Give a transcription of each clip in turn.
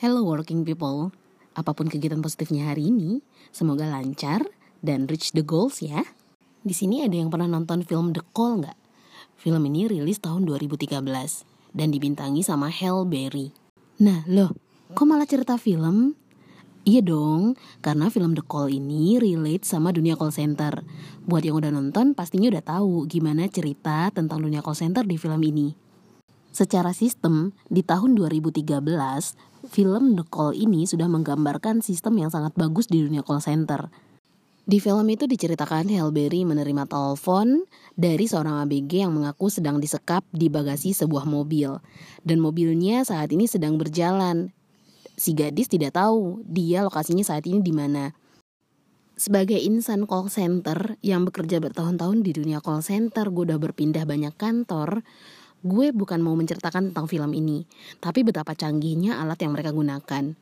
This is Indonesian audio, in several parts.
Hello working people, apa pun kegiatan positifnya hari ini, semoga lancar dan reach the goals ya. Di sini ada yang pernah nonton film The Call nggak? Film ini rilis tahun 2013 dan dibintangi sama Halle Berry. Nah loh, kok malah cerita film? Iya dong, karena film The Call ini relate sama dunia call center. Buat yang udah nonton pastinya udah tahu gimana cerita tentang dunia call center di film ini. Secara sistem, di tahun 2013, film The Call ini sudah menggambarkan sistem yang sangat bagus di dunia call center. Di film itu diceritakan Halle Berry menerima telepon dari seorang ABG yang mengaku sedang disekap di bagasi sebuah mobil. Dan mobilnya saat ini sedang berjalan. Si gadis tidak tahu dia lokasinya saat ini di mana. Sebagai insan call center yang bekerja bertahun-tahun di dunia call center, gue udah berpindah banyak kantor, Gue bukan mau menceritakan tentang film ini, tapi betapa canggihnya alat yang mereka gunakan.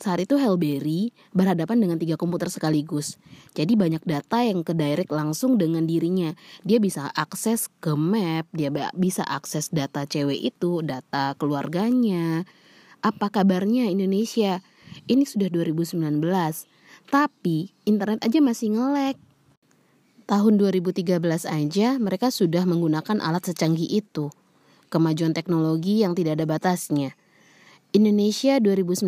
Saat itu Hellberry berhadapan dengan tiga komputer sekaligus. Jadi banyak data yang ke direct langsung dengan dirinya. Dia bisa akses ke map, dia bisa akses data cewek itu, data keluarganya. Apa kabarnya Indonesia? Ini sudah 2019. Tapi internet aja masih ngelek. Tahun 2013 aja mereka sudah menggunakan alat secanggih itu kemajuan teknologi yang tidak ada batasnya. Indonesia 2019,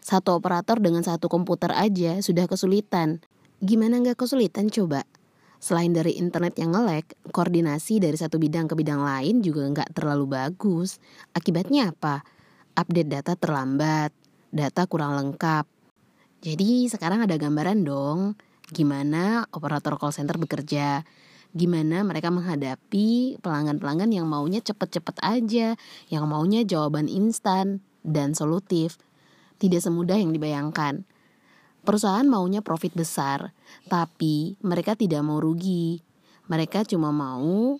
satu operator dengan satu komputer aja sudah kesulitan. Gimana nggak kesulitan coba? Selain dari internet yang ngelek, koordinasi dari satu bidang ke bidang lain juga nggak terlalu bagus. Akibatnya apa? Update data terlambat, data kurang lengkap. Jadi sekarang ada gambaran dong, gimana operator call center bekerja, gimana mereka menghadapi pelanggan-pelanggan yang maunya cepet-cepet aja, yang maunya jawaban instan dan solutif. Tidak semudah yang dibayangkan. Perusahaan maunya profit besar, tapi mereka tidak mau rugi. Mereka cuma mau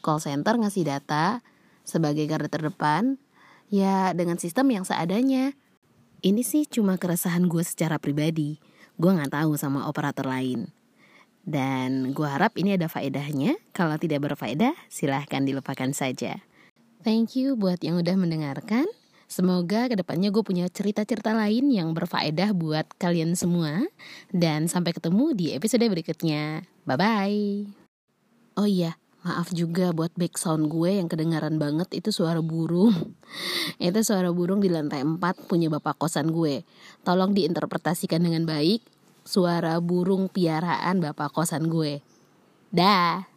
call center ngasih data sebagai garda terdepan, ya dengan sistem yang seadanya. Ini sih cuma keresahan gue secara pribadi. Gue nggak tahu sama operator lain. Dan gue harap ini ada faedahnya. Kalau tidak berfaedah, silahkan dilupakan saja. Thank you buat yang udah mendengarkan. Semoga ke depannya gue punya cerita-cerita lain yang berfaedah buat kalian semua. Dan sampai ketemu di episode berikutnya. Bye-bye. Oh iya, maaf juga buat background gue yang kedengaran banget itu suara burung. itu suara burung di lantai 4 punya bapak kosan gue. Tolong diinterpretasikan dengan baik suara burung piaraan bapak kosan gue. Dah.